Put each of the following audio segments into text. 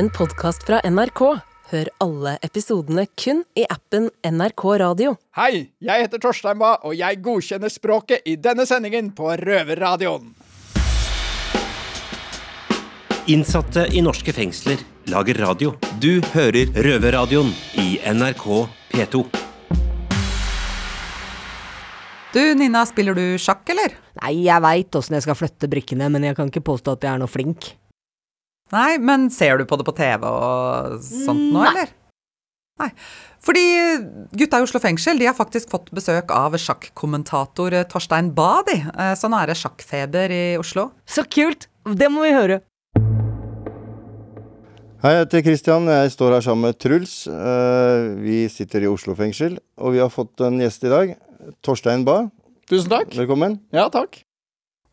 en podkast fra NRK. Hør alle episodene kun i appen NRK Radio. Hei, jeg heter Torstein Bae, og jeg godkjenner språket i denne sendingen på Røverradioen. Innsatte i norske fengsler lager radio. Du hører Røverradioen i NRK P2. Du, Nina, spiller du sjakk, eller? Nei, jeg veit åssen jeg skal flytte brikkene, men jeg kan ikke påstå at jeg er noe flink. Nei, men ser du på det på TV og sånt nå, Nei. eller? Nei. Fordi gutta i Oslo fengsel de har faktisk fått besøk av sjakkommentator Torstein Bae, de. Eh, Så nå er det sjakkfeber i Oslo. Så kult! Det må vi høre. Hei, jeg heter Kristian. Jeg står her sammen med Truls. Eh, Vi sitter i Oslo fengsel, og vi har fått en gjest i dag. Torstein Bae. Tusen takk. Velkommen. Ja, takk.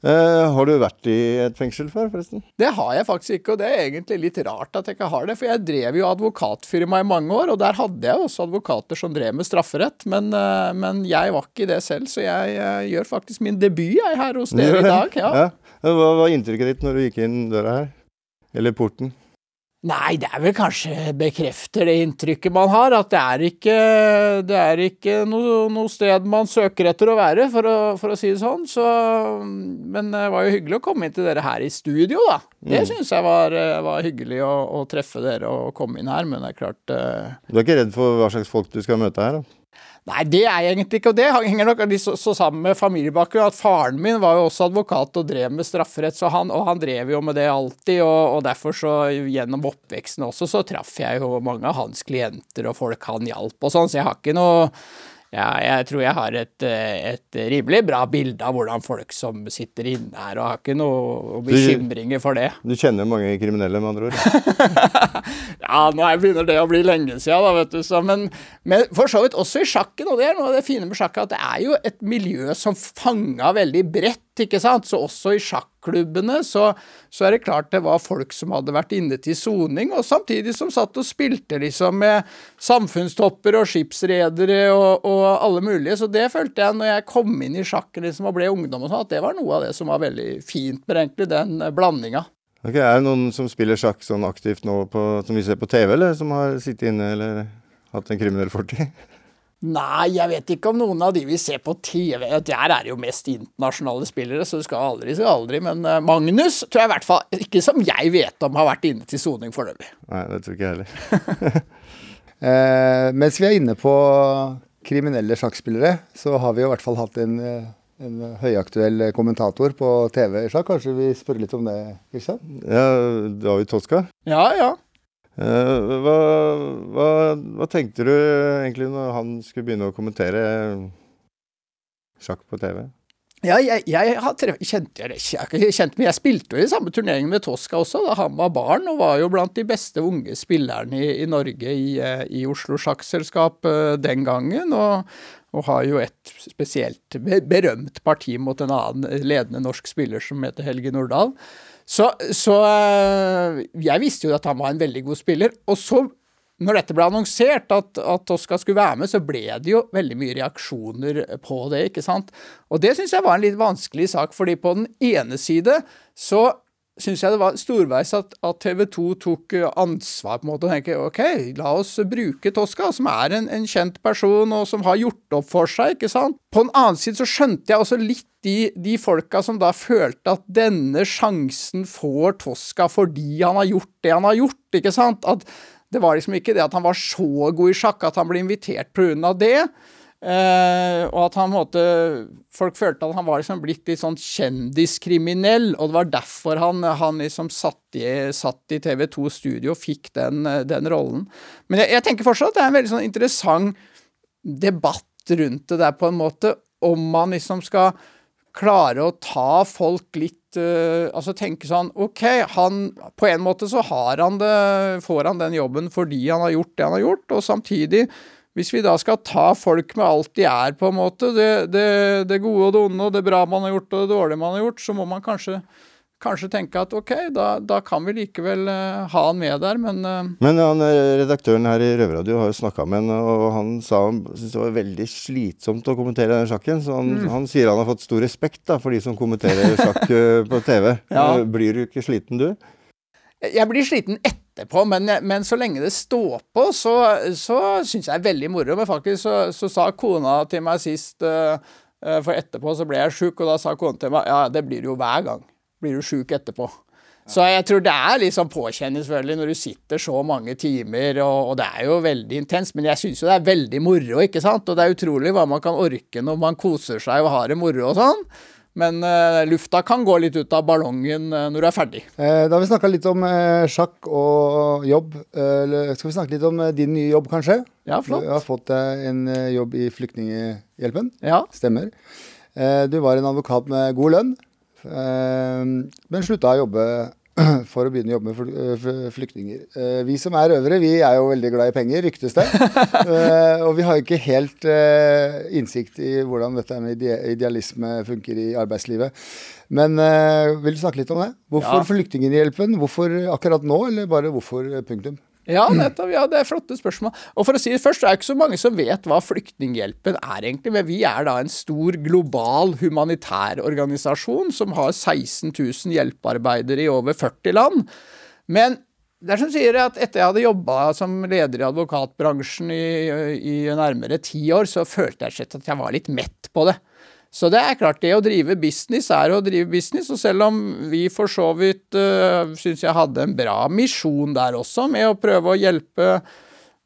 Eh, Har du vært i et fengsel før, forresten? Det har jeg faktisk ikke, og det er egentlig litt rart at jeg ikke har det. For jeg drev jo advokatfirma i mange år, og der hadde jeg også advokater som drev med strafferett. Men, eh, men jeg var ikke det selv, så jeg eh, gjør faktisk min debut jeg her hos dere i dag. Ja. Hva var inntrykket ditt når du gikk inn døra her? Eller porten? Nei, det er vel kanskje bekrefter det inntrykket man har, at det er ikke, det er ikke noe, noe sted man søker etter å være, for å, for å si det sånn. Så, men det var jo hyggelig å komme inn til dere her i studio, da. Det Mm. syns jeg var, var hyggelig å, å treffe dere og komme inn her, men det er klart uh... Du er ikke redd for hva slags folk du skal møte her? da? Nei, det er jeg egentlig ikke, og det henger nok så, så sammen med familiebakgrunn. At faren min var jo også advokat og drev med strafferett, så han, og han drev jo med det alltid. Og, og derfor så gjennom oppveksten også så traff jeg jo mange av hans klienter og folk han hjalp og sånn, så jeg har ikke noe ja, jeg tror jeg har et, eh, et rimelig bra bilde av hvordan folk som sitter inne her, og har ikke noe bekymringer for det. Du kjenner mange kriminelle, med andre ord? Ja, nå er- begynner det å bli lenge siden, da, vet du. Så, men, men for så vidt også i sjakken, og det er noe av det fine med sjakk, at det er jo et miljø som fanga veldig bredt, ikke sant. Så også i sjakklubbene så, så er det klart det var folk som hadde vært inne til soning, og samtidig som satt og spilte liksom med samfunnstopper og skipsredere og, og alle mulige. Så det følte jeg når jeg kom inn i sjakken liksom, og ble ungdom og sånn, at det var noe av det som var veldig fint med egentlig den eh, blandinga. Okay, Er det noen som spiller sjakk sånn aktivt nå på, som vi ser på TV, eller som har sittet inne eller hatt en kriminell fortid? Nei, jeg vet ikke om noen av de vi ser på TV Der er det jo mest internasjonale spillere, så du skal aldri si aldri. Men eh, Magnus tror jeg i hvert fall ikke som jeg vet om har vært inne til soning foreløpig. Nei, det tror ikke jeg heller. Eh, mens vi er inne på kriminelle sjakkspillere, så har vi jo i hvert fall hatt en, eh, en høyaktuell kommentator på TV i sjakk. Kanskje vi spør litt om det, Kristian? Ja, David Toska. Ja, ja. Eh, hva, hva, hva tenkte du egentlig når han skulle begynne å kommentere sjakk på TV? Ja, jeg, jeg har treff, kjente, jeg, jeg, kjente, men jeg spilte jo i samme turnering med Tosca også, da han var barn, og var jo blant de beste unge spillerne i, i Norge i, eh, i Oslo Sjakkselskap eh, den gangen. Og, og har jo et spesielt berømt parti mot en annen ledende norsk spiller som heter Helge Nordahl. Så, så eh, jeg visste jo at han var en veldig god spiller. Og så når dette ble annonsert, at, at Oskar skulle være med, så ble det jo veldig mye reaksjoner på det, ikke sant. Og det syns jeg var en litt vanskelig sak, fordi på den ene side så syns jeg det var storveis at, at TV 2 tok eh, ansvar på en måte og tenkte OK, la oss bruke Tosca, som er en, en kjent person og som har gjort opp for seg, ikke sant. På den annen side så skjønte jeg også litt de, de folka som da følte at denne sjansen får Tosca fordi han har gjort det han har gjort, ikke sant. At det var liksom ikke det at han var så god i sjakk at han ble invitert pga. det. Eh, og at han måte Folk følte at han var liksom blitt litt sånn kjendiskriminell, og det var derfor han, han liksom satt i, i TV 2 Studio og fikk den, den rollen. Men jeg, jeg tenker fortsatt at det er en veldig sånn interessant debatt rundt det der, på en måte, om man liksom skal klare å ta folk litt uh, Altså tenke sånn OK, han På en måte så har han det, får han den jobben fordi han har gjort det han har gjort, og samtidig hvis vi da skal ta folk med alt de er, på en måte, det, det, det gode og det onde, og det bra man har gjort og det dårlige man har gjort, så må man kanskje, kanskje tenke at OK, da, da kan vi likevel eh, ha han med der, men eh, Men han, eh, redaktøren her i Røverradio har jo snakka med han, og han sa han syntes det var veldig slitsomt å kommentere den sjakken. Så han, Mm. han sier han har fått stor respekt da, for de som kommenterer sjakk på TV. Ja. Blir du ikke sliten, du? Jeg blir sliten etterpå, men, men så lenge det står på, så, så syns jeg det er veldig moro. Men faktisk så, så sa kona til meg sist uh, For etterpå så ble jeg sjuk, og da sa kona til meg ja, det blir du jo hver gang. Blir du sjuk etterpå. Så jeg tror det er litt sånn påkjenning selvfølgelig når du sitter så mange timer, og, og det er jo veldig intenst. Men jeg syns jo det er veldig moro, ikke sant. Og det er utrolig hva man kan orke når man koser seg og har det moro og sånn. Men uh, lufta kan gå litt ut av ballongen uh, når du er ferdig. Eh, da har vi snakka litt om eh, sjakk og jobb. Eh, skal vi snakke litt om din nye jobb, kanskje? Ja, flott. Du har fått deg en jobb i Flyktninghjelpen. Ja. Stemmer. du var en advokat med god lønn, men slutta å jobbe for å begynne å jobbe med eh, flyktninger. Eh, vi som er røvere, vi er jo veldig glad i penger, ryktes det. Eh, og vi har ikke helt innsikt i hvordan dette med idealisme funker i arbeidslivet. Men vil du snakke litt om det? Hvorfor ja. Flyktninghjelpen? Hvorfor akkurat nå, eller bare hvorfor punktum? Ja, nettopp. Ja, det er flotte spørsmål. Og for å si det først, det er ikke så mange som vet hva Flyktninghjelpen er egentlig. Men vi er da en stor global humanitær organisasjon som har 16 000 hjelpearbeidere i over 40 land. Men det er som sier at etter jeg hadde jobba som leder i advokatbransjen i, i nærmere ti år, så følte jeg at jeg var litt mett på det. Så det er klart, det å drive business er å drive business. Og selv om vi for så vidt uh, syns jeg hadde en bra misjon der også, med å prøve å hjelpe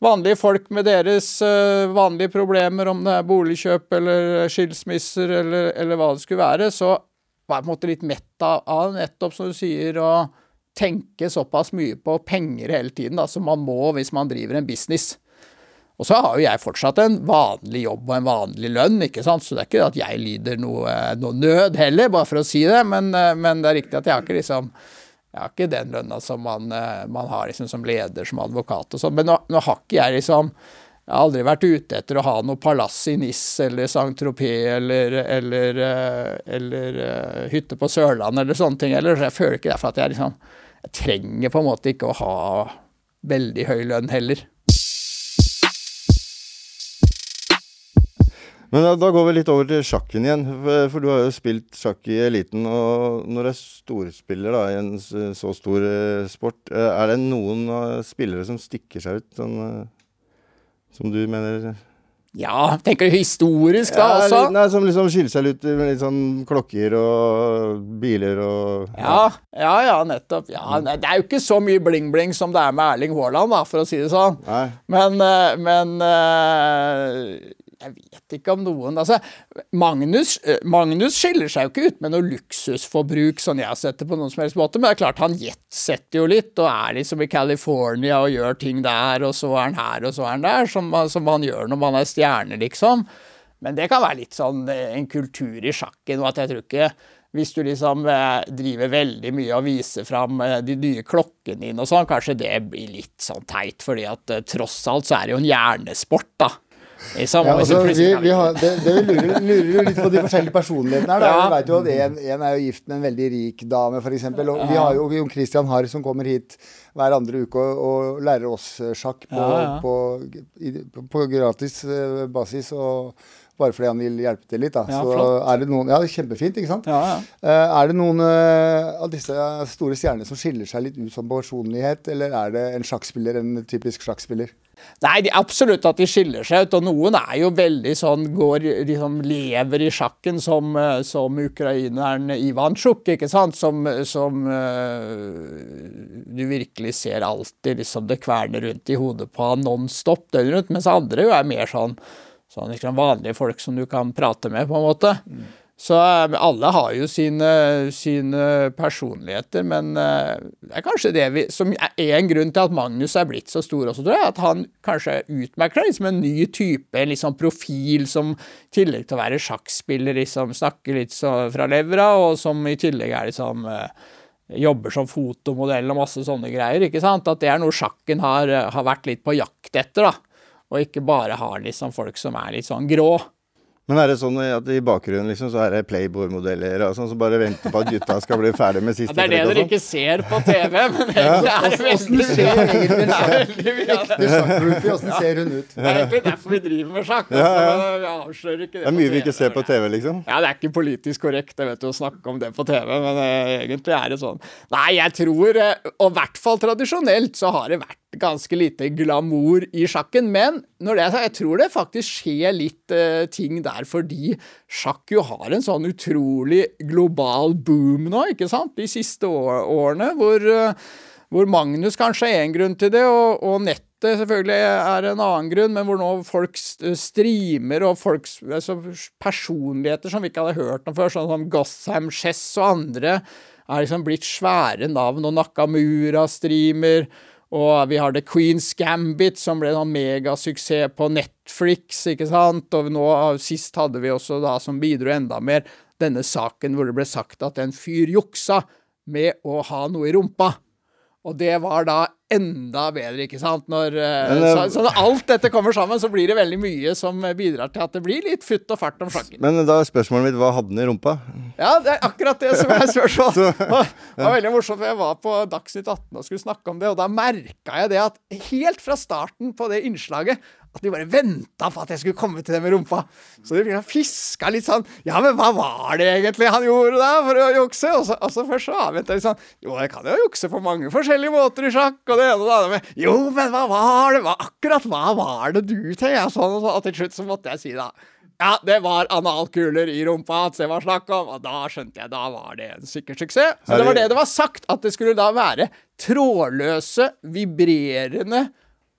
vanlige folk med deres uh, vanlige problemer, om det er boligkjøp eller skilsmisser eller, eller, hva det skulle være, så var jeg på en måte litt mett av nettopp, som du sier, å tenke såpass mye på penger hele tiden da, som man må hvis man driver en business. Og så har jo jeg fortsatt en vanlig jobb og en vanlig lønn, ikke sant, så det er ikke at jeg lider noe, noe nød heller, bare for å si det, men, eh, men, det er riktig at jeg har ikke liksom jeg har ikke den lønna som man, eh, man har liksom som leder, som advokat og sånn. Men nå, nå, har ikke jeg liksom Jeg har aldri vært ute etter å ha noe palass i Nis eller Saint-Tropez eller, eller, eh, eller, hytte på Sørlandet eller sånne ting. Eller, jeg føler ikke derfor at jeg liksom Jeg trenger på en måte ikke å ha veldig høy lønn heller. Men da, da, går vi litt over til sjakken igjen. For, for, du har jo spilt sjakk i eliten. Og når du er storspiller da, i en så stor eh, sport, uh, er det noen spillere som stikker seg ut, sånn, som du mener Ja, tenker du historisk da ja, også? Litt, nei, Som liksom skiller seg ut med litt sånn klokker og biler og Ja, ja, ja nettopp. Ja, det er jo ikke så mye bling-bling som det er med Erling Haaland, da, for å si det sånn. Nei. Men, men jeg vet ikke om noen altså, Magnus, eh, Magnus skiller seg jo ikke ut med noe luksusforbruk, sånn jeg har sett det på noen som helst måte, men det er klart han jetsetter jo litt, og er liksom i California og gjør ting der, og så er han her, og så er han der, som, som han gjør når man er stjerne, liksom. Men det kan være litt sånn eh, en kultur i sjakken, og at jeg tror ikke hvis du liksom eh, driver veldig mye og viser fram de nye klokkene dine og sånn, kanskje det blir litt sånn teit, fordi at tross alt så er det jo en hjernesport, da. Ja, altså, vi, vi har, det, det vi lurer, lurer litt på de forskjellige personlighetene her. Da. Ja. Vi vet jo at en, en, er jo gift med en veldig rik dame, f.eks. Og vi har jo Jon Christian Harr som kommer hit hver andre uke og, og lærer oss sjakk på, ja, på, på, på gratis uh, basis. og bare fordi han vil hjelpe til litt. Da. Ja, så er det noen, ja, kjempefint, ikke sant. Ja, ja. Uh, er det noen uh, av disse store stjernene som skiller seg litt ut som personlighet, eller er det en sjakkspiller, en typisk sjakkspiller? Nei, de, absolutt at de skiller seg ut. Og noen er jo veldig sånn går, liksom lever i sjakken som, eh, som ukraineren Ivansjuk, ikke sant. Som, som uh, du virkelig ser alltid liksom det kverner rundt i hodet på han non stop døgnet rundt. Mens andre jo er mer sånn, sånn liksom vanlige folk som du kan prate med, på en måte. Mm. Så eh, alle har jo sine, sine personligheter, men eh, det er kanskje det vi, som er en grunn til at Magnus er blitt så stor også, tror jeg. At han kanskje utmerker seg liksom en ny type liksom profil som i tillegg til å være sjakkspiller liksom snakker litt fra levra, og som i tillegg er liksom eh, jobber som fotomodell og masse sånne greier. ikke sant? At det er noe sjakken har, har vært litt på jakt etter, da. Og ikke bare har liksom folk som er litt sånn grå. Men er det sånn at i bakgrunnen liksom, så er det Playboy-modeller og sånn, som bare venter på at gutta skal bli ferdig med siste Ja, det er det dere ikke ser på TV, men egentlig er det Åssen ser egentlig er veldig ekte sjakkgroupie, åssen ser hun ut? Det er egentlig derfor vi driver med sjakk. Altså, vi avslører ikke det, Det er mye vi ikke ser på TV, liksom. Ja, det er ikke politisk korrekt jeg vet du, å snakke om det på TV, men uh, egentlig er det sånn. Nei, jeg tror, uh, og i hvert fall tradisjonelt, så har det vært ganske lite glamour i sjakken. Men når det jeg tror det faktisk skjer litt uh, ting der fordi sjakk jo har en sånn utrolig global boom nå, ikke sant? De siste år, årene, hvor, uh, hvor Magnus kanskje er en grunn til det, og, og nettet selvfølgelig er en annen grunn, men hvor nå folk streamer, og folks, altså personligheter som vi ikke hadde hørt om før, sånn som Gotham Chess og andre, er liksom blitt svære navn, og Nakamura streamer, og vi har The Queen's Gambit, som ble en megasuksess på Netflix, ikke sant, og nå sist hadde vi også da, som bidro enda mer, denne saken hvor det ble sagt at en fyr juksa med å ha noe i rumpa. Og det var da enda bedre, ikke sant? Når, eh, Men, eh, så, så når alt dette kommer sammen, så blir det veldig mye som bidrar til at det blir litt futt og fart om flakken. Men da er spørsmålet mitt hva hadde den i rumpa? Ja, det er akkurat det som er spørsmålet. Det var veldig morsomt, for jeg var på Dagsnytt 18 og skulle snakke om det, og da merka jeg det at helt fra starten på det innslaget at de bare venta på at jeg skulle komme til det med rumpa. Så de fiska litt sånn Ja, men hva var det egentlig han gjorde da for å jukse? Og så, og så først så avventa de sånn Jo, jeg kan jo jukse på mange forskjellige måter i sjakk, og det ene og det andre. Men, jo, men hva var det? Hva, akkurat hva var det du tenkte? Sånn og sånn. Og til slutt så måtte jeg si da ja, det var analkuler i rumpa at det var snakk om, og da skjønte jeg, da var det en sikker suksess. Så det var det det var sagt, at det skulle da være trådløse, vibrerende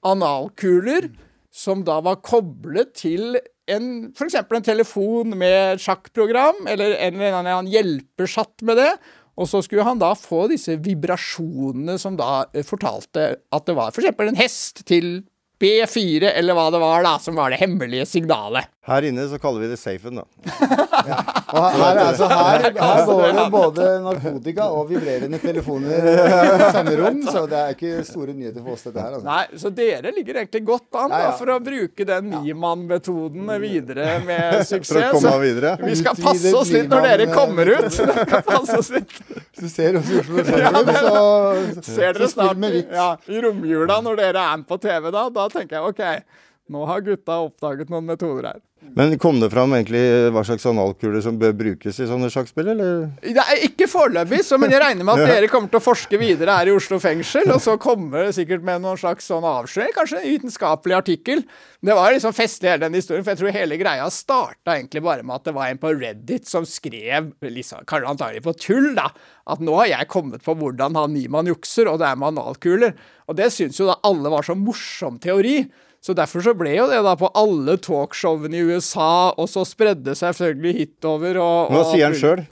analkuler som da var koblet til en, eksempel en telefon med sjakkprogram, eller en eller annen hjelpersjatt med det. Og så skulle han da få disse vibrasjonene som da eh, fortalte at det var eksempel en hest til B4, eller hva det var da, som var det hemmelige signalet. Her inne så kaller vi det safen, da. Og her, her, altså, her, her går det både narkotika og vibrerende telefoner i samme rom, så det er ikke store nyheter for oss, dette her. Altså. Nei, Så dere ligger egentlig godt an da, for å bruke den Niemann-metoden videre med suksess. Videre. Vi skal passe oss litt når dere kommer ut. Vi skal passe oss litt. Hvis du ser oss i Oslo Sentrum, så, Ser dere snart ja, i romjula når dere er med på TV da, da tenker jeg OK, nå har gutta oppdaget noen metoder her. Men kom det fram egentlig hva slags analkuler som bør brukes i sånne sjakkspill, eller? Det er ikke foreløpig, men jeg regner med at dere kommer til å forske videre her i Oslo fengsel, og så kommer det sikkert med noen slags sånn avsløring, kanskje en vitenskapelig artikkel. Det var liksom festlig hele den historien, for jeg tror hele greia starta egentlig bare med at det var en på Reddit som skrev, liksom, kanskje antagelig på tull, da, at nå har jeg kommet på hvordan han Niemann jukser, og det er med analkuler. Og det syns jo da alle var så morsom teori. Så derfor så ble jo det da på alle talkshowene i USA, og så spredde seg selvfølgelig hitover. Og, Hva sier han sjøl?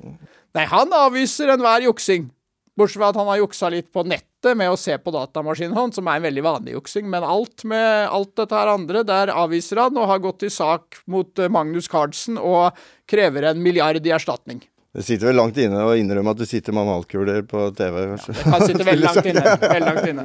Nei, han avviser enhver juksing. Bortsett fra at han har juksa litt på nettet med å se på datamaskinen hans, som er en veldig vanlig juksing. Men alt med alt dette her andre, der avviser han og har gått til sak mot eh, Magnus Carlsen og krever en milliard i erstatning. Det sitter vel langt inne å innrømme at du sitter med analkuler på TV, kanskje? Han sitter veldig langt inne. Veldig langt inne.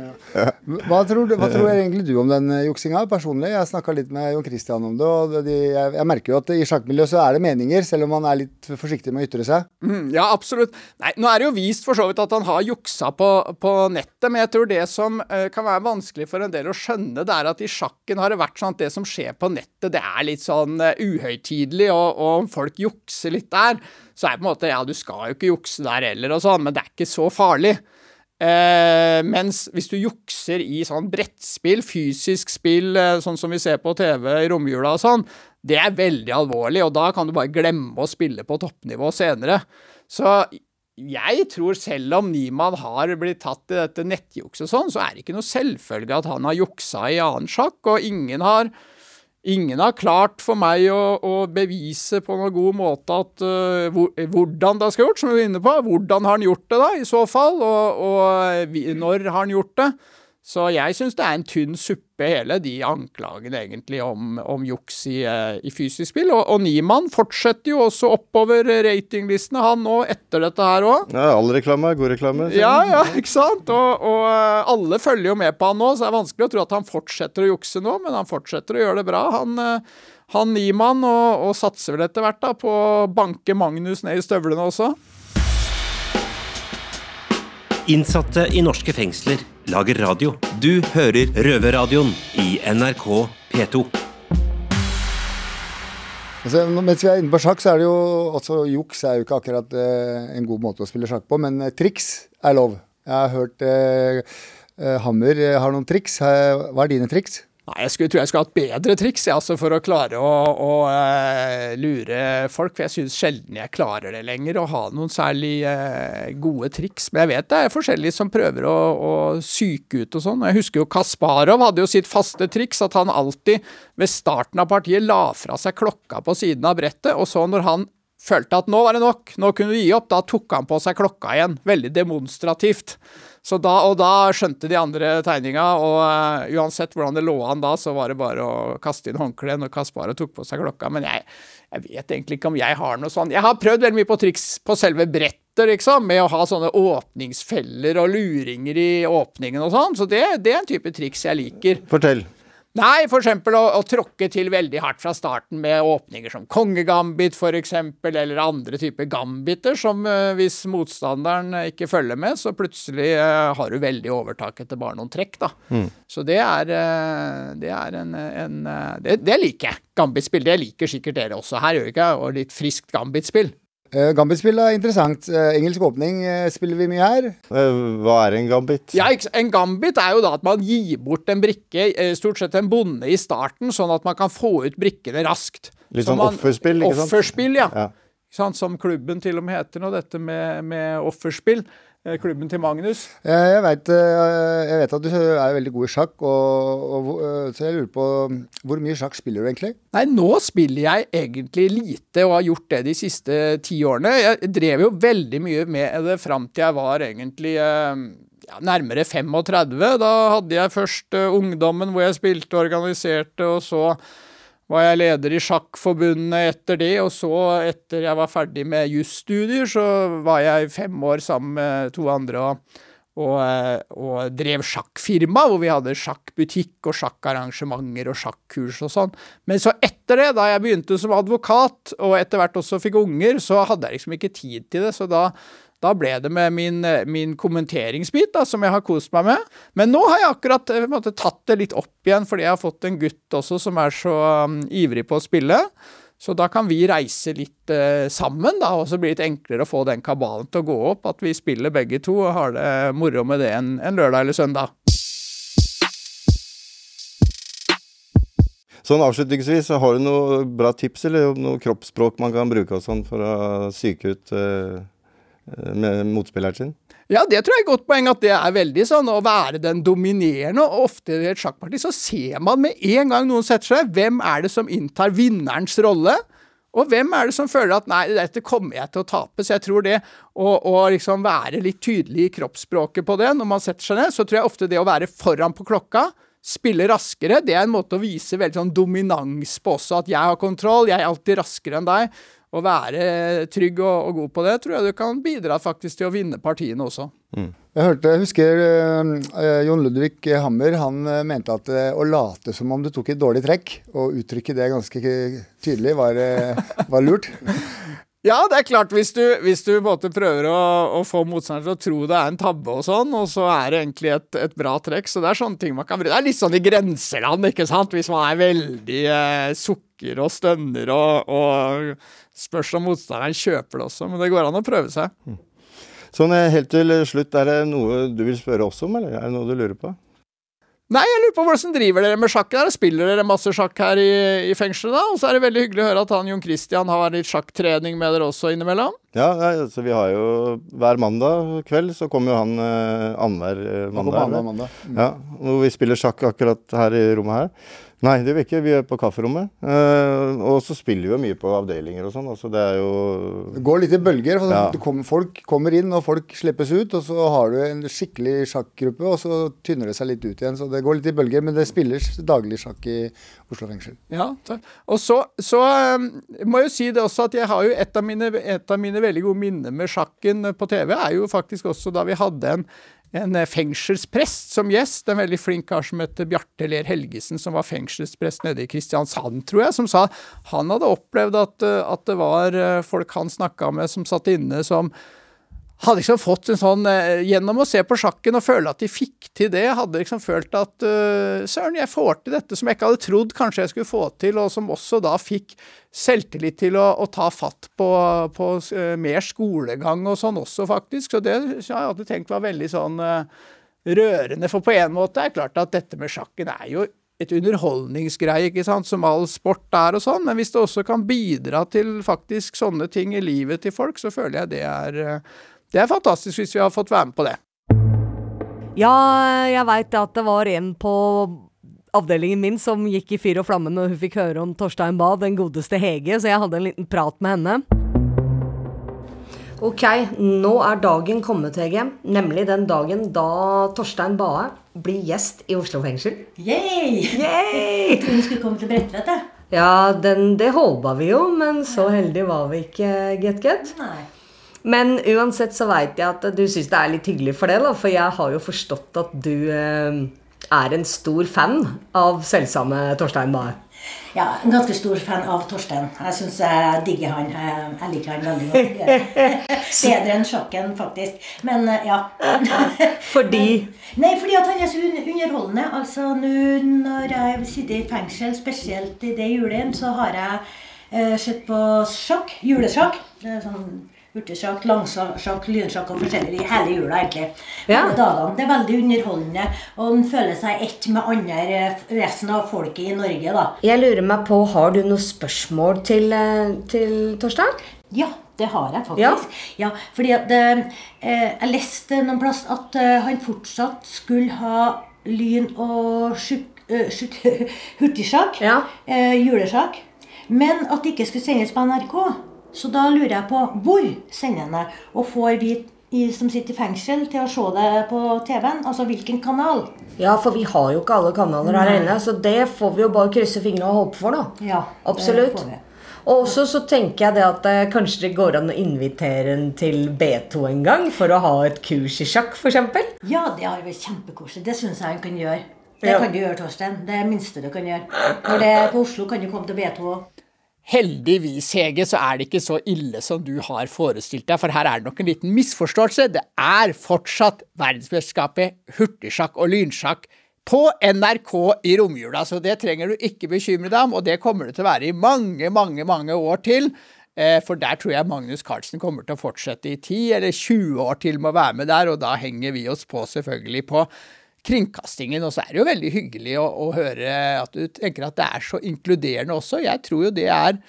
Hva tror, du, hva tror egentlig du om den eh, juksinga personlig? Jeg snakka litt med Jon Christian om det, og de, jeg, jeg merker jo at i sjakkmiljøet så er det meninger, selv om man er litt forsiktig med å ytre seg. Mm, ja, absolutt. Nei, nå er det jo vist for så vidt at han har juksa på, på nettet, men jeg tror det som uh, kan være vanskelig for en del å skjønne, det er at i sjakken har det vært sånn at det som skjer på nettet, det er litt sånn uh, uhøytidelig, og, og folk jukser litt der, så er det på en måte Ja, du skal jo ikke jukse der heller, og sånn, men det er ikke så farlig. Eh, mens hvis du jukser i sånn brettspill, fysisk spill, eh, sånn som vi ser på TV i romjula og sånn, det er veldig alvorlig, og da kan du bare glemme å spille på toppnivå senere. Så jeg tror selv om Niemann har blitt tatt i dette nettjukset og sånn, så er det ikke noe selvfølge at han har juksa i annen sjakk, og ingen har Ingen har klart for meg å, å bevise på noen god måte at uh, hvor, hvordan det skal gjort, som vi var inne på. Hvordan har han gjort det, da, i så fall? Og, og vi, når har han gjort det? Så jeg syns det er en tynn suppe, hele de anklagene egentlig om, om juks i, eh, i, fysisk spill. Og, og Niemann fortsetter jo også oppover ratinglistene, han nå, etter dette her òg. Ja, all reklame er god reklame. Ja, ja, ikke sant. Og, og, eh, alle følger jo med på han nå, så det er vanskelig å tro at han fortsetter å jukse nå, men han fortsetter å gjøre det bra. Han, eh, han Niemann, og, og satser vel etter hvert da på å banke Magnus ned i støvlene også. Innsatte i norske fengsler lager radio. Du hører Røverradioen i NRK P2. Altså, mens vi er inne på sjakk, så er det jo også juks er jo ikke akkurat eh, en god måte å spille sjakk på, men eh, triks er lov. Jeg har hørt eh, eh Hammer eh, har noen triks. Hva er dine triks? Nei, jeg skulle, tror jeg skulle hatt bedre triks ja, altså for å klare å, å uh, lure folk. For jeg syns sjelden jeg klarer det lenger, å ha noen særlig uh, gode triks. Men jeg vet det er forskjellige som prøver å, å psyke ut og sånn. Jeg husker jo Kasparov hadde jo sitt faste triks, at han alltid ved starten av partiet la fra seg klokka på siden av brettet, og så når han følte at nå var det nok, nå kunne du gi opp, da tok han på seg klokka igjen. Veldig demonstrativt. Så da, og da skjønte de andre tegninga, og uh, uansett hvordan det lå an da, så var det bare å kaste inn håndkleet når Kaspar tok på seg klokka. Men jeg, jeg, vet egentlig ikke om jeg har noe sånn. Jeg har prøvd veldig mye på triks på selve brettet, liksom, med å ha sånne åpningsfeller og luringer i åpningen og sånn. Så det, det er en type triks jeg liker. Fortell. Nei, f.eks. Å, å tråkke til veldig hardt fra starten med åpninger som kongegambit f.eks., eller andre typer gambiter som uh, hvis motstanderen ikke følger med, så plutselig uh, har du veldig overtak etter bare noen trekk, da. Mm. Så det er, uh, det er en, en det, det, liker jeg. Gambitspill. Det liker sikkert dere også her, gjør ikke Og litt friskt gambitspill. Uh, Gambit-spill er interessant. Uh, engelsk åpning uh, spiller vi mye her. Hva er en gambit? Ja, En gambit er jo da at man gir bort en brikke, stort sett en bonde, i starten, sånn at man kan få ut brikkene raskt. Litt sånn offerspill, ikke sant? Offerspill, ja. ja. Som klubben til og med heter nå, dette med, med offerspill. Eh, klubben til Magnus? Jeg vet, eh, jeg vet, at du er veldig god i sjakk, og, og, eh, så jeg lurer på hvor mye sjakk spiller du egentlig? Nei, nå spiller jeg egentlig lite, og har gjort det de siste ti årene. Jeg drev jo veldig mye med det fram til jeg var egentlig ja, nærmere 35. Da hadde jeg først ungdommen hvor jeg spilte og organiserte, og så var jeg leder i Sjakkforbundet etter det, og så, etter jeg var ferdig med jusstudier, så var jeg fem år sammen med to andre og, og, og drev sjakkfirma, hvor vi hadde sjakkbutikk og sjakkarrangementer og sjakkurs og sånn. Men så etter det, da jeg begynte som advokat, og etter hvert også fikk unger, så hadde jeg liksom ikke tid til det, så da da ble det med min, min kommenteringsbit, da, som jeg har kost meg med. Men nå har jeg akkurat eh, måte, tatt det litt opp igjen, fordi jeg har fått en gutt også som er så um, ivrig på å spille. Så da kan vi reise litt uh, sammen, da, og så blir det litt enklere å få den kabalen til å gå opp. At vi spiller begge to og har det moro med det en, en lørdag eller søndag. Sånn avslutningsvis, har du noe bra tips eller noe kroppsspråk man kan bruke og sånn for å psyke ut Eh, med motspilleren sin? Ja, det tror jeg er et godt poeng, at det er veldig sånn å være den dominerende. Og ofte i et sjakkparti så ser man med en gang noen setter seg, hvem er det som inntar vinnerens rolle? Og hvem er det som føler at nei, dette kommer jeg til å tape? Så jeg tror det å, å liksom være litt tydelig i kroppsspråket på det når man setter seg ned, så tror jeg ofte det å være foran på klokka, spille raskere, det er en måte å vise veldig sånn dominans på også. At jeg har kontroll, jeg er alltid raskere enn deg å være trygg og, og, god på det, tror jeg du kan bidra faktisk til å vinne partiene også. Mm. Jeg hørte, jeg husker uh, Jon Ludvig Hammer han uh, mente at uh, å late som om du tok et dårlig trekk, og uttrykke det ganske tydelig, var, var lurt. Ja, det er klart, hvis du, hvis du prøver å, å få motstanderen til å tro det er en tabbe og sånn, og så er det egentlig et, et, bra trekk, så det er sånne ting man kan bruke. Det er litt sånn i grenseland, ikke sant, hvis man er veldig eh, sukker og stønner og, og spørs om motstanderen kjøper det også, men det går an å prøve seg. Mm. Sånn helt til slutt, er det noe du vil spørre oss om, eller er det noe du lurer på? Nei, jeg lurer på hvordan driver dere med sjakk der? Spiller dere masse sjakk her i, i fengselet, da? Og så er det veldig hyggelig å høre at han Jon Christian har litt sjakktrening med dere også innimellom. Ja, altså vi har jo hver mandag kveld så kommer jo han eh, annenhver eh, mandag. mandag, mandag. Mm. Ja, hvor vi spiller sjakk akkurat her i rommet her. Nei, det vil ikke. Vi er på kafferommet. Eh, og så spiller vi jo mye på avdelinger og sånn. Altså, det er jo Det går litt i bølger. For Ja. det kommer, folk kommer inn, og folk slippes ut. Og så har du en skikkelig sjakkgruppe, og så tynner det seg litt ut igjen. Så det går litt i bølger, men det spilles daglig sjakk i Oslo fengsel. Ja, takk. Og så, så um, må jeg jo si det også at jeg har jo et av, mine, et av mine veldig gode minner med sjakken på TV, er jo faktisk også da vi hadde en, en eh, fengselsprest som gjest. En veldig flink kar som heter Bjarte Ler Helgesen, som var fengselsprest nede i Kristiansand, tror jeg, som sa han hadde opplevd at, eh, at det var eh, folk han snakka med som satt inne, som hadde liksom fått en sånn eh, Gjennom å se på sjakken og føle at de fikk til det, hadde liksom følt at uh, Søren, jeg får til dette som jeg ikke hadde trodd kanskje jeg skulle få til, og som også da fikk selvtillit til å, å ta fatt på, på uh, mer skolegang og sånn også, faktisk. Så det har jeg alltid tenkt var veldig sånn uh, rørende. For på en måte er det klart at dette med sjakken er jo et underholdningsgreie, ikke sant, som all sport er og sånn, men hvis det også kan bidra til faktisk sånne ting i livet til folk, så føler jeg det er det er fantastisk hvis vi har fått være med på det. Ja, jeg veit at det var en på avdelingen min som gikk i fyr og flamme når hun fikk høre om Torstein Bae, den godeste Hege, så jeg hadde en liten prat med henne. Ok, nå er dagen kommet, Hege. Nemlig den dagen da Torstein Bae blir gjest i Oslo fengsel. Yay! Yay! Hun skulle komme til Bredtvet, jeg. Ja, den, det håpa vi jo, men så heldige var vi ikke, Get Get. Nei. Men uansett så veit jeg at du syns det er litt hyggelig for det, da. For jeg har jo forstått at du eh, er en stor fan av selvsamme Torstein Bae. Ja, en ganske stor fan av Torstein. Jeg syns jeg digger han. Jeg, liker han veldig godt. Bedre enn sjakken, faktisk. Men eh, ja. Fordi Nei, fordi at han er så underholdende. Altså, nå når jeg sitter i fengsel, spesielt i det julen, så har jeg eh, sett på sjakk. Julesjakk. Det er sånn Hurtigsjakk, langsjakk, lynsjakk og forskjellig i hele jula, egentlig. Ja. Dagene. Det er veldig underholdende, og en føler seg ett med andre eh, resten av folket i Norge, da. Jeg lurer meg på, har du noe spørsmål til, eh, til Torstein? Ja, det har jeg faktisk. Ja, fordi at eh, eh, Jeg leste noen plass at eh, han fortsatt skulle ha lyn- og hurtigsjakk. Ja. Eh, julesjakk. Men at det ikke skulle sendes på NRK. Så da lurer jeg på hvor sender han det? Og får vi som sitter i fengsel, til å se det på TV-en? Altså hvilken kanal? Ja, for vi har jo ikke alle kanaler her inne, så det får vi jo bare krysse fingrene og håpe for, da. Ja, Absolutt. Og også så tenker jeg det at eh, kanskje det går an å invitere en til B2 en gang, for å ha et kurs i sjakk, f.eks. Ja, det har vært kjempekoselig. Det syns jeg han kan gjøre. Det Ja. kan du gjøre, Torstein. Det er det minste du kan gjøre. Når det er på Oslo, kan du komme til B2 òg. Heldigvis, Hege, så er det ikke så ille som du har forestilt deg, for her er det nok en liten misforståelse. Det er fortsatt verdensmesterskapet hurtigsjakk og lynsjakk på NRK i romjula, så det trenger du ikke bekymre deg om, og det kommer det til å være i mange, mange, mange år til. Eh, For der tror jeg Magnus Carlsen kommer til å fortsette i 10 eller 20 år til med å være med der, og da henger vi oss på selvfølgelig på kringkastingen. Og så er det jo veldig hyggelig å, å høre at du tenker at det er så inkluderende også. Jeg tror jo det er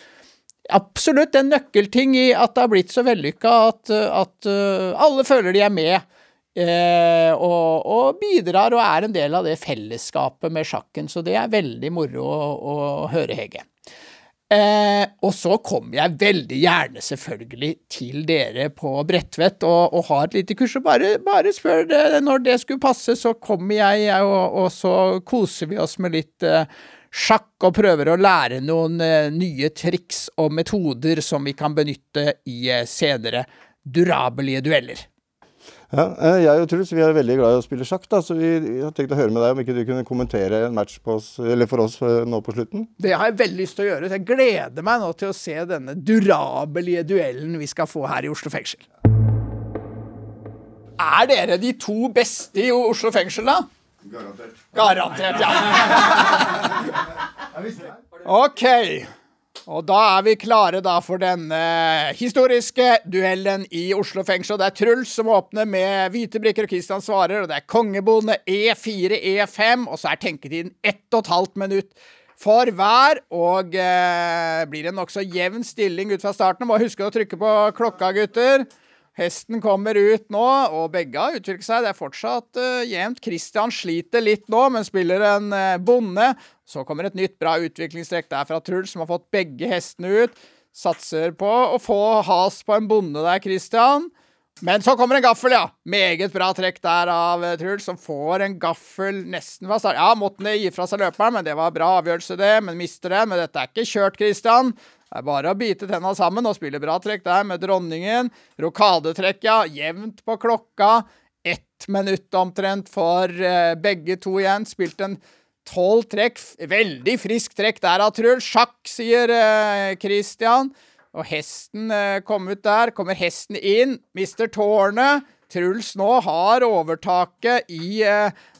absolutt en nøkkelting i at det har blitt så vellykka at, at uh, alle føler de er med. eh, og, og bidrar og er en del av det fellesskapet med sjakken. Så det er veldig moro å, å høre, Hege. Eh, og så kommer jeg veldig gjerne selvfølgelig til dere på Bredtvet og, og har et lite kurs. Og bare, bare spør det når det skulle passe, så kommer jeg, og, og så koser vi oss med litt eh, sjakk og prøver å lære noen eh, nye triks og metoder som vi kan benytte i eh, senere durabelige dueller. Ja, eh, jeg og Truls vi er veldig glad i å spille sjakk, da, så vi vi har tenkt å høre med deg om ikke du kunne kommentere en match på oss, eller for oss eh, nå på slutten. Det har jeg veldig lyst til å gjøre. så Jeg gleder meg nå til å se denne durabelige duellen vi skal få her i Oslo fengsel. Er dere de to beste i Oslo fengsel, da? Garantert. Garantert, ja. Ok. Og da er vi klare da for denne historiske duellen i Oslo fengsel. Det er Truls som åpner med hvite brikker, og Kristian svarer. Og det er kongebonde E4, E5, og så er tenketiden ett og et halvt minutt for hver. Og eh, blir en nokså jevn stilling ut fra starten. Må huske å trykke på klokka, gutter. Hesten kommer ut nå, og begge har utviklet seg. Det er fortsatt uh, jevnt. Christian sliter litt nå, men spiller en uh, bonde. Så kommer et nytt bra utviklingstrekk der fra Truls, som har fått begge hestene ut. Satser på å få has på en bonde der, Christian. Men så kommer en gaffel, ja. Meget bra trekk der av uh, Truls, som får en gaffel nesten fra start. Ja, måtte gi fra seg løperen, men det var bra avgjørelse, det. Men mister det. Men dette er ikke kjørt, Christian. Det er bare å bite tenna sammen og spille bra trekk der med dronningen. Rokadetrekk, ja. Jevnt på klokka. Ett minutt omtrent for uh, begge to igjen. Spilt en tolv trekk. Veldig frisk trekk der av Truls. Sjakk, sier uh, Christian. Og hesten uh, kom ut der. Kommer hesten inn. Mister tårnet. Truls nå har overtaket i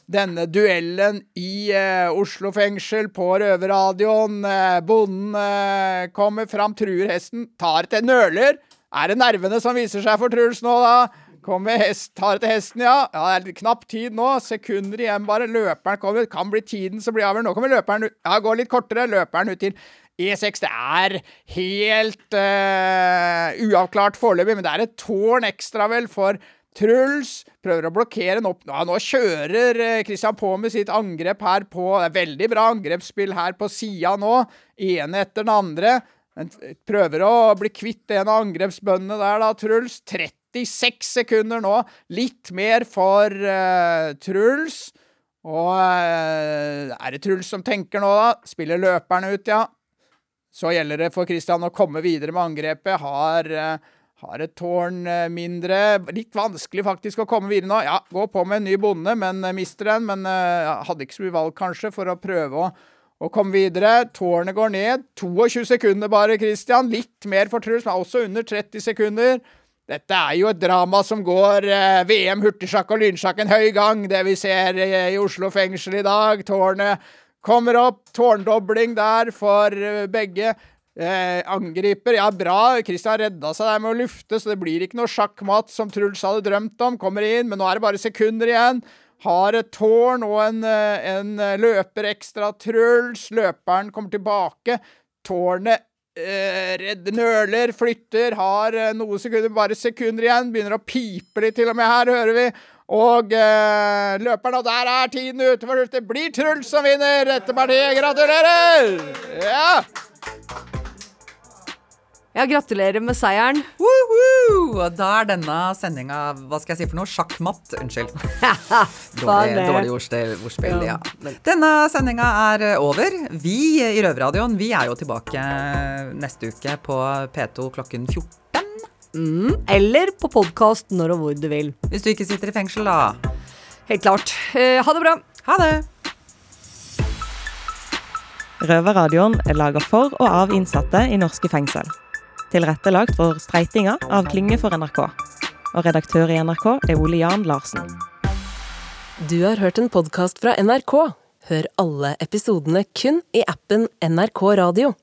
denne duellen i eh, Oslo fengsel på røverradioen. Eh, bonden eh, kommer fram, truer hesten, tar til nøler. Er det nervene som viser seg for Truls nå, da? Kommer hest, tar til hesten, ja. ja. Det er knapp tid nå. Sekunder igjen, bare. Løperen kommer. Kan bli tiden som blir avgjørende. Nå kommer løperen ut. Ja, går litt kortere. Løperen ut til E6. Det er helt uh, uavklart foreløpig, men det er et tårn ekstra, vel, for Truls prøver å blokkere den opp. Ja, nå kjører Kristian på med sitt angrep her på Det er veldig bra angrepsspill her på sida nå. Ene etter den andre. Men prøver å bli kvitt en av angrepsbøndene der, da, Truls. 36 sekunder nå. Litt mer for uh, Truls. Og uh, er det Truls som tenker nå, da? Spiller løperen ut, ja. Så gjelder det for Kristian å komme videre med angrepet. Har uh, har et tårn eh, mindre. Litt vanskelig faktisk å komme videre nå. Ja, gå på med en ny bonde, men eh, mister den. Men uh, hadde ikke så mye valg, kanskje, for å prøve å, å komme videre. Tårnet går ned. 22 sekunder bare, Christian. Litt mer for Truls, men også under 30 sekunder. Dette er jo et drama som går eh, VM hurtigsjakk og lynsjakk en høy gang, det vi ser i, i Oslo fengsel i dag. Tårnet kommer opp. Tårndobling der for begge. Eh, angriper. Ja, bra. Christian redda seg der med å lufte, så det blir ikke noe sjakkmatt som Truls hadde drømt om. Kommer inn, men nå er det bare sekunder igjen. Har et tårn og en, eh, en løper ekstra. Truls. Løperen kommer tilbake. Tårnet eh, redder, nøler, flytter. Har eh, noen sekunder, bare sekunder igjen. Begynner å pipe litt, til og med her, hører vi. Og eh, løperen, og der er tiden ute for Det blir Truls som vinner dette partiet. Gratulerer! Ja! Ja, gratulerer med seieren. Woohoo! Da er denne sendinga hva skal jeg si for noe? Sjakkmatt. Unnskyld. dårlig, dårlig ordspill. Ja. Denne sendinga er over. Vi i Røverradioen vi er jo tilbake neste uke på P2 klokken 14. Mm, eller på podkast når og hvor du vil. Hvis du ikke sitter i fengsel, da. Helt klart. Eh, ha det bra. Ha det. Røverradioen er laga for og av innsatte i norske fengsel tilrettelagt for streitinga av Klynge for NRK. Og redaktør i NRK er Ole Jan Larsen. Du har hørt en podkast fra NRK. Hør alle episodene kun i appen NRK Radio.